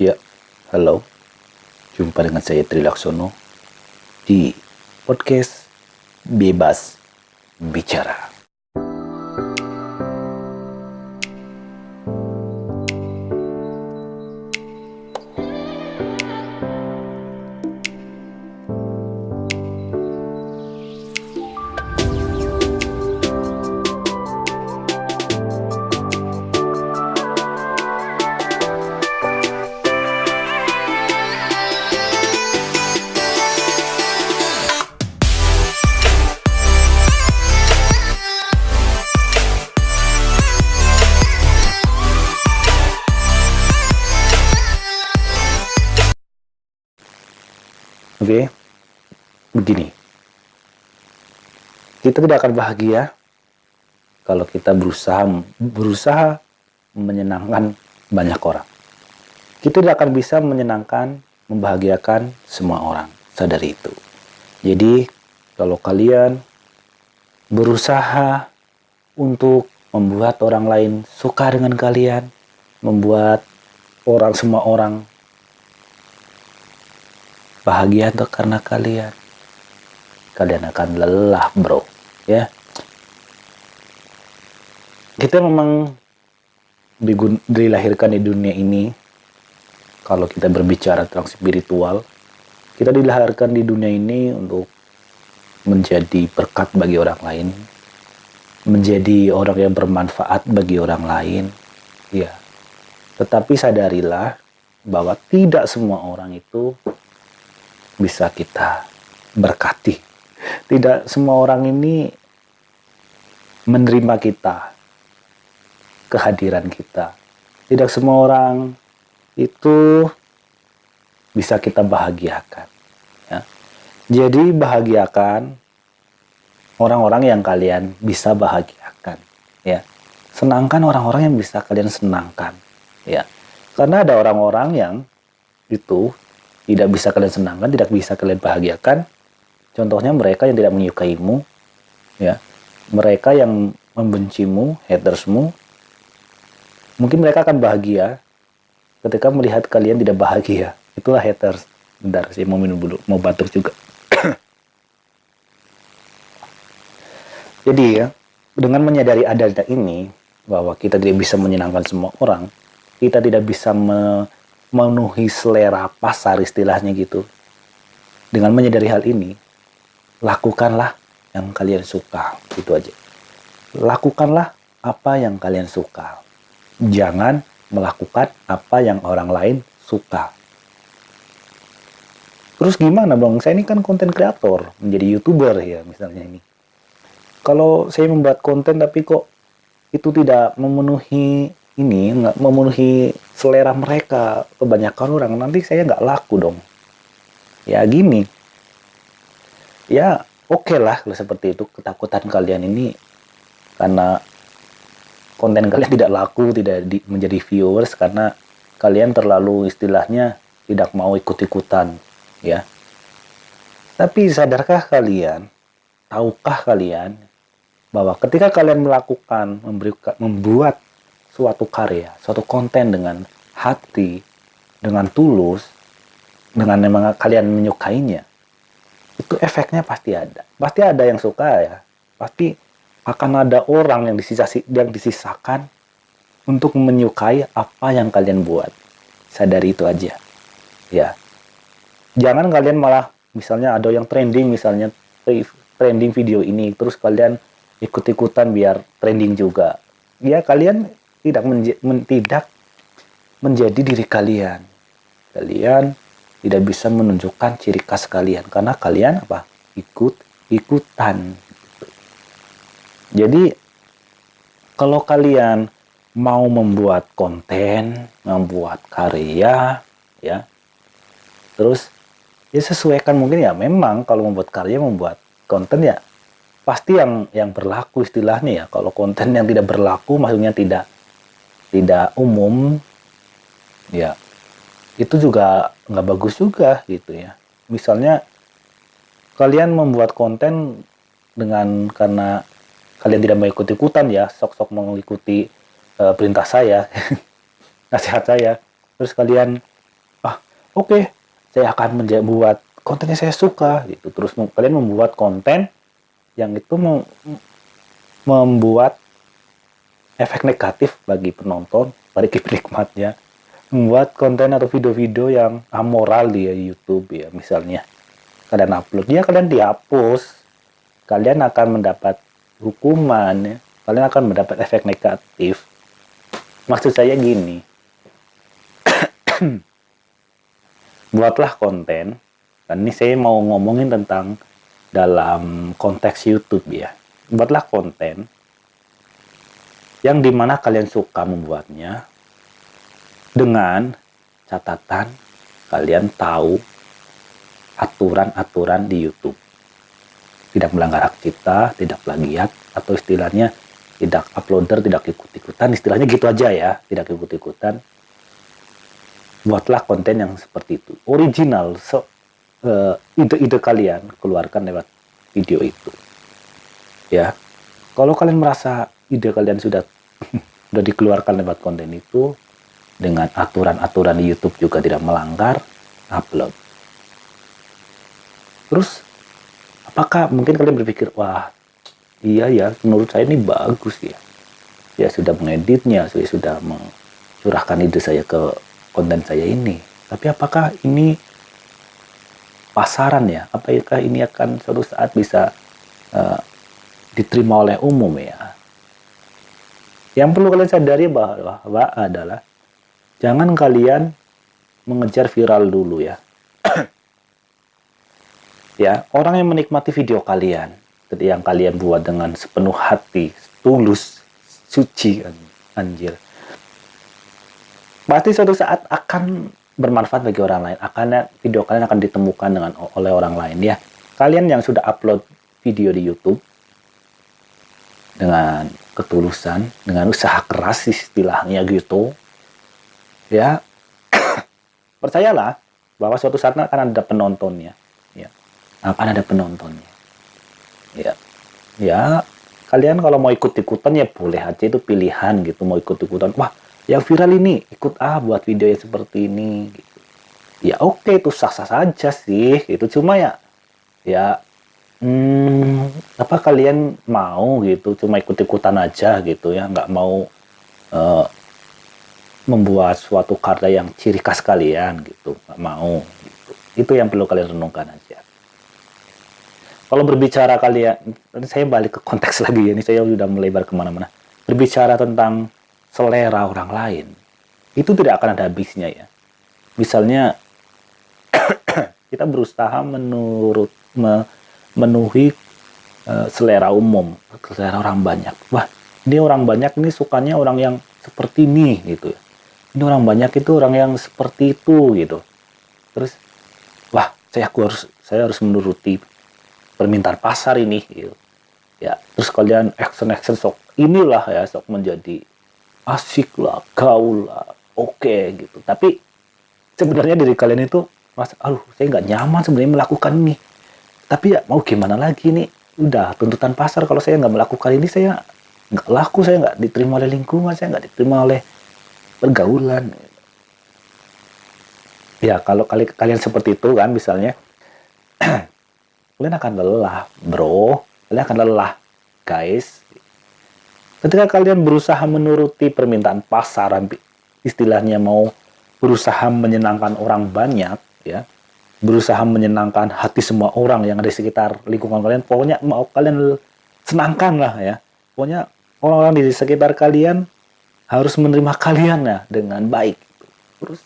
Ya, halo. Jumpa dengan saya Tri Laksono di podcast Bebas Bicara. Kita tidak akan bahagia kalau kita berusaha berusaha menyenangkan banyak orang. Kita tidak akan bisa menyenangkan, membahagiakan semua orang. Sadari itu. Jadi, kalau kalian berusaha untuk membuat orang lain suka dengan kalian, membuat orang semua orang bahagia karena kalian kalian akan lelah bro. Ya. Kita memang dilahirkan di dunia ini kalau kita berbicara tentang spiritual kita dilahirkan di dunia ini untuk menjadi berkat bagi orang lain menjadi orang yang bermanfaat bagi orang lain. Ya. Tetapi sadarilah bahwa tidak semua orang itu bisa kita berkati. Tidak semua orang ini menerima kita, kehadiran kita. Tidak semua orang itu bisa kita bahagiakan. Ya. Jadi bahagiakan orang-orang yang kalian bisa bahagiakan. Ya. Senangkan orang-orang yang bisa kalian senangkan. Ya. Karena ada orang-orang yang itu tidak bisa kalian senangkan, tidak bisa kalian bahagiakan. Contohnya mereka yang tidak menyukaimu, ya, mereka yang membencimu, hatersmu, mungkin mereka akan bahagia ketika melihat kalian tidak bahagia. Itulah haters. Bentar, saya mau minum dulu, mau batuk juga. Jadi ya, dengan menyadari adanya ini, bahwa kita tidak bisa menyenangkan semua orang, kita tidak bisa me memenuhi selera pasar istilahnya gitu. Dengan menyadari hal ini, lakukanlah yang kalian suka, gitu aja. Lakukanlah apa yang kalian suka. Jangan melakukan apa yang orang lain suka. Terus gimana bang? Saya ini kan konten kreator, menjadi youtuber ya misalnya ini. Kalau saya membuat konten tapi kok itu tidak memenuhi ini nggak memenuhi selera mereka kebanyakan orang nanti saya nggak laku dong ya gini ya oke okay lah kalau seperti itu ketakutan kalian ini. Karena konten kalian tidak laku tidak di, menjadi viewers karena kalian terlalu istilahnya tidak mau ikut-ikutan ya. Tapi sadarkah kalian tahukah kalian bahwa ketika kalian melakukan memberi, membuat suatu karya, suatu konten dengan hati, dengan tulus, dengan memang kalian menyukainya, itu efeknya pasti ada. Pasti ada yang suka ya. Pasti akan ada orang yang disisa yang disisakan untuk menyukai apa yang kalian buat. Sadari itu aja. Ya. Jangan kalian malah misalnya ada yang trending misalnya trending video ini terus kalian ikut-ikutan biar trending juga. Ya kalian tidak menj men tidak menjadi diri kalian. Kalian tidak bisa menunjukkan ciri khas kalian karena kalian apa? ikut ikutan. Jadi kalau kalian mau membuat konten, membuat karya, ya, terus ya sesuaikan mungkin ya memang kalau membuat karya, membuat konten ya pasti yang yang berlaku istilahnya ya. Kalau konten yang tidak berlaku maksudnya tidak tidak umum ya itu juga nggak bagus juga gitu ya. Misalnya kalian membuat konten dengan karena kalian tidak mau ikut ikutan ya sok-sok mengikuti uh, perintah saya nasihat saya. Terus kalian oke okay, saya akan membuat kontennya saya suka gitu. Terus kalian membuat konten yang itu mem membuat efek negatif bagi penonton bagi penikmatnya membuat konten atau video-video yang amoral di YouTube ya misalnya. Kalian upload. Ya kalian dihapus. Kalian akan mendapat hukuman ya. Kalian akan mendapat efek negatif. Maksud saya gini. Buatlah konten. Dan ini saya mau ngomongin tentang dalam konteks YouTube ya. Buatlah konten yang di mana kalian suka membuatnya dengan catatan kalian tahu aturan-aturan di YouTube. Tidak melanggar hak cipta, tidak plagiat, atau istilahnya tidak uploader, tidak ikut-ikutan, istilahnya gitu aja ya, tidak ikut-ikutan. Buatlah konten yang seperti itu. Original so uh, ide-ide kalian keluarkan lewat video itu. Ya. Kalau kalian merasa ide kalian sudah sudah dikeluarkan lewat konten itu dengan aturan-aturan di YouTube juga tidak melanggar upload terus apakah mungkin kalian berpikir wah iya ya menurut saya ini bagus ya saya sudah mengeditnya saya sudah mencurahkan ide saya ke konten saya ini. Tapi apakah ini pasaran ya? Apakah ini akan suatu saat bisa uh, diterima oleh umum ya? Yang perlu kalian sadari bahwa, bahwa adalah jangan kalian mengejar viral dulu ya. ya, orang yang menikmati video kalian, yang kalian buat dengan sepenuh hati, tulus, suci, anjir pasti suatu saat akan bermanfaat bagi orang lain. Akan video kalian akan ditemukan dengan oleh orang lain ya. Kalian yang sudah upload video di YouTube dengan ketulusan, dengan usaha keras istilahnya gitu. Ya. Percayalah bahwa suatu saat akan ada penontonnya, ya. Akan ada penontonnya. Ya. Ya, kalian kalau mau ikut-ikutan ya boleh aja itu pilihan gitu mau ikut-ikutan. Wah, yang viral ini ikut ah buat video yang seperti ini gitu. ya oke okay, itu sah sah saja sih itu cuma ya ya hmm, apa kalian mau gitu cuma ikut ikutan aja gitu ya nggak mau uh, membuat suatu karya yang ciri khas kalian gitu nggak mau gitu. itu yang perlu kalian renungkan aja kalau berbicara kalian saya balik ke konteks lagi ya ini saya sudah melebar ke mana-mana berbicara tentang selera orang lain, itu tidak akan ada habisnya ya. Misalnya kita berusaha menurut memenuhi uh, selera umum, selera orang banyak. Wah, ini orang banyak ini sukanya orang yang seperti ini gitu. Ini orang banyak itu orang yang seperti itu gitu. Terus, wah, saya harus saya harus menuruti permintaan pasar ini gitu. Ya, terus kalian action action sok inilah ya sok menjadi asik lah, gaul lah, oke okay, gitu. Tapi sebenarnya dari kalian itu mas, aduh saya nggak nyaman sebenarnya melakukan ini. Tapi ya mau gimana lagi nih, udah tuntutan pasar kalau saya nggak melakukan ini saya nggak laku, saya nggak diterima oleh lingkungan, saya nggak diterima oleh pergaulan. Ya kalau kali kalian seperti itu kan misalnya, kalian akan lelah, bro. Kalian akan lelah, guys Ketika kalian berusaha menuruti permintaan pasar, istilahnya mau berusaha menyenangkan orang banyak, ya, berusaha menyenangkan hati semua orang yang ada di sekitar lingkungan kalian, pokoknya mau kalian senangkan lah ya. Pokoknya orang-orang di sekitar kalian harus menerima kalian ya dengan baik. Terus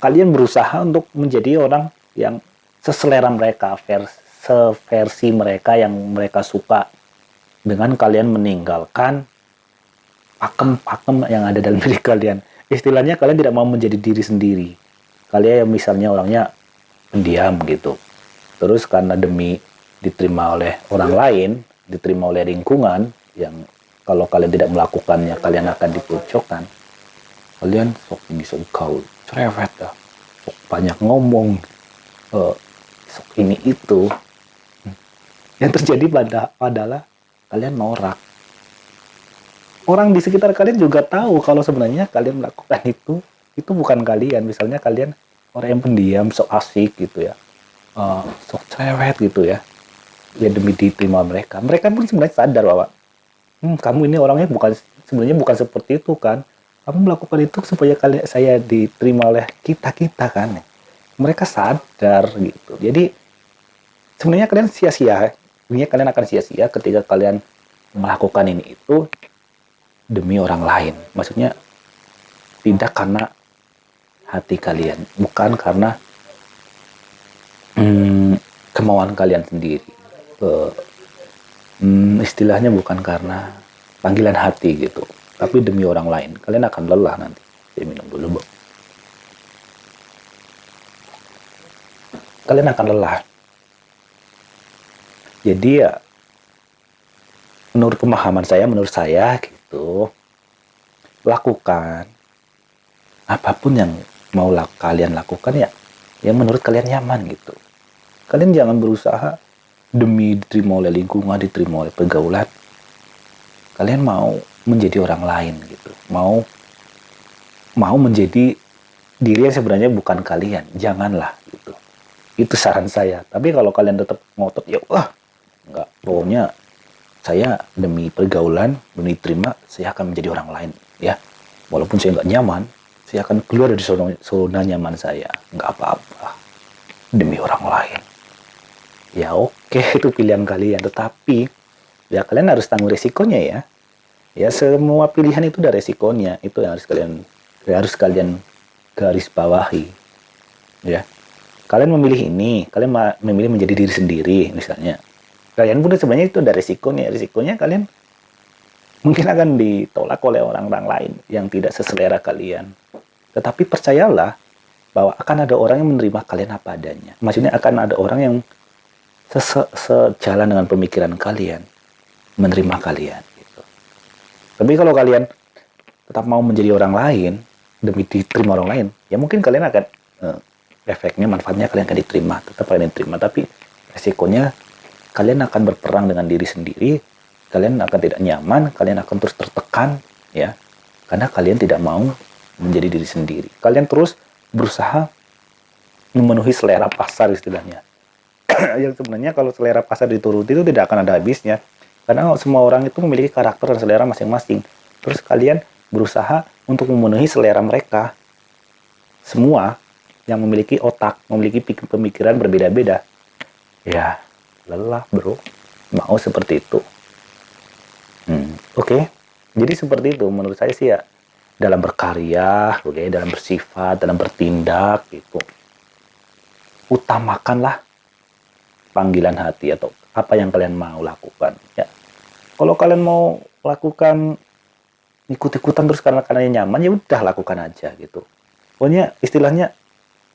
kalian berusaha untuk menjadi orang yang seselera mereka, versi, seversi mereka yang mereka suka dengan kalian meninggalkan pakem-pakem yang ada dalam diri kalian. Istilahnya kalian tidak mau menjadi diri sendiri. Kalian yang misalnya orangnya pendiam gitu. Terus karena demi diterima oleh orang lain, diterima oleh lingkungan yang kalau kalian tidak melakukannya kalian akan dipojokkan. Kalian sok ini sok kau cerewet dah. Sok banyak ngomong. Uh, sok ini itu. Yang terjadi pada adalah kalian norak. Orang di sekitar kalian juga tahu kalau sebenarnya kalian melakukan itu, itu bukan kalian. Misalnya kalian orang yang pendiam sok asik gitu ya uh, sok cerewet gitu ya ya demi diterima mereka mereka pun sebenarnya sadar bahwa hmm, kamu ini orangnya bukan sebenarnya bukan seperti itu kan? Kamu melakukan itu supaya kalian saya diterima oleh kita kita kan? Mereka sadar gitu. Jadi sebenarnya kalian sia-sia sebenarnya kalian akan sia-sia ketika kalian melakukan ini itu demi orang lain. Maksudnya tidak karena hati kalian, bukan karena hmm, kemauan kalian sendiri. Uh, hmm, istilahnya bukan karena panggilan hati gitu, tapi demi orang lain. Kalian akan lelah nanti. Saya minum dulu, Bu. Kalian akan lelah. Jadi ya, menurut pemahaman saya, menurut saya gitu, lakukan apa pun yang mau kalian lakukan ya yang menurut kalian nyaman gitu kalian jangan berusaha demi diterima oleh lingkungan diterima oleh pergaulan kalian mau menjadi orang lain gitu mau mau menjadi diri yang sebenarnya bukan kalian janganlah gitu itu saran saya tapi kalau kalian tetap ngotot ya wah nggak pokoknya saya demi pergaulan demi terima saya akan menjadi orang lain ya walaupun saya nggak nyaman saya akan keluar dari zona, zona nyaman saya. Nggak apa-apa. Demi orang lain. Ya oke, okay, itu pilihan kalian. Tetapi, ya kalian harus tanggung resikonya ya. Ya semua pilihan itu ada resikonya. Itu yang harus kalian harus kalian garis bawahi. Ya. Kalian memilih ini, kalian memilih menjadi diri sendiri misalnya. Kalian pun sebenarnya itu ada resikonya. Resikonya kalian mungkin akan ditolak oleh orang-orang lain yang tidak seselera kalian. Tetapi percayalah bahwa akan ada orang yang menerima kalian apa adanya. Maksudnya akan ada orang yang sejalan dengan pemikiran kalian, menerima kalian. Gitu. Tapi kalau kalian tetap mau menjadi orang lain demi diterima orang lain, ya mungkin kalian akan eh, efeknya, manfaatnya kalian akan diterima, tetap kalian diterima. Tapi resikonya kalian akan berperang dengan diri sendiri, kalian akan tidak nyaman, kalian akan terus tertekan, ya, karena kalian tidak mau menjadi diri sendiri. Kalian terus berusaha memenuhi selera pasar istilahnya. yang sebenarnya kalau selera pasar dituruti itu tidak akan ada habisnya. Karena semua orang itu memiliki karakter dan selera masing-masing. Terus kalian berusaha untuk memenuhi selera mereka. Semua yang memiliki otak, memiliki pemikiran berbeda-beda. Ya, lelah bro. Mau seperti itu. Hmm, Oke, okay. jadi seperti itu menurut saya sih ya dalam berkarya, okay, dalam bersifat, dalam bertindak gitu. Utamakanlah panggilan hati atau apa yang kalian mau lakukan. Ya, kalau kalian mau lakukan ikut-ikutan terus karena kalian nyaman, ya udah lakukan aja gitu. Pokoknya istilahnya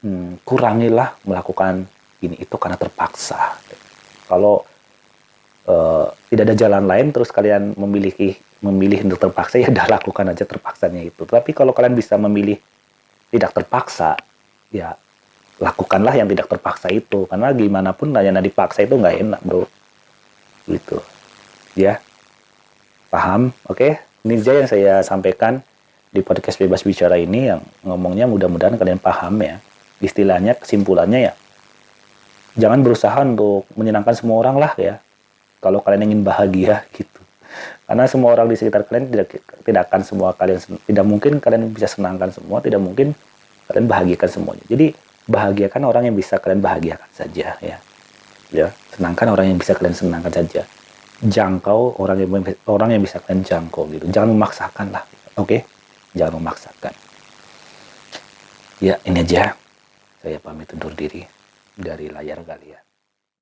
hmm, kurangilah melakukan ini itu karena terpaksa. Kalau uh, tidak ada jalan lain, terus kalian memiliki memilih untuk terpaksa ya udah lakukan aja terpaksanya itu. Tapi kalau kalian bisa memilih tidak terpaksa, ya lakukanlah yang tidak terpaksa itu. Karena gimana pun yang dipaksa itu nggak enak bro. Gitu. Ya. Paham? Oke. Ini aja yang saya sampaikan di podcast bebas bicara ini yang ngomongnya mudah-mudahan kalian paham ya. Istilahnya kesimpulannya ya. Jangan berusaha untuk menyenangkan semua orang lah ya. Kalau kalian ingin bahagia gitu karena semua orang di sekitar kalian tidak tidak akan semua kalian tidak mungkin kalian bisa senangkan semua tidak mungkin kalian bahagiakan semuanya jadi bahagiakan orang yang bisa kalian bahagiakan saja ya. Ya senangkan orang yang bisa kalian senangkan saja. Jangkau orang yang orang yang bisa kalian jangkau gitu. Jangan memaksakan lah oke? Okay? jangan memaksakan. Ya ini aja. Saya pamit undur diri dari layar kalian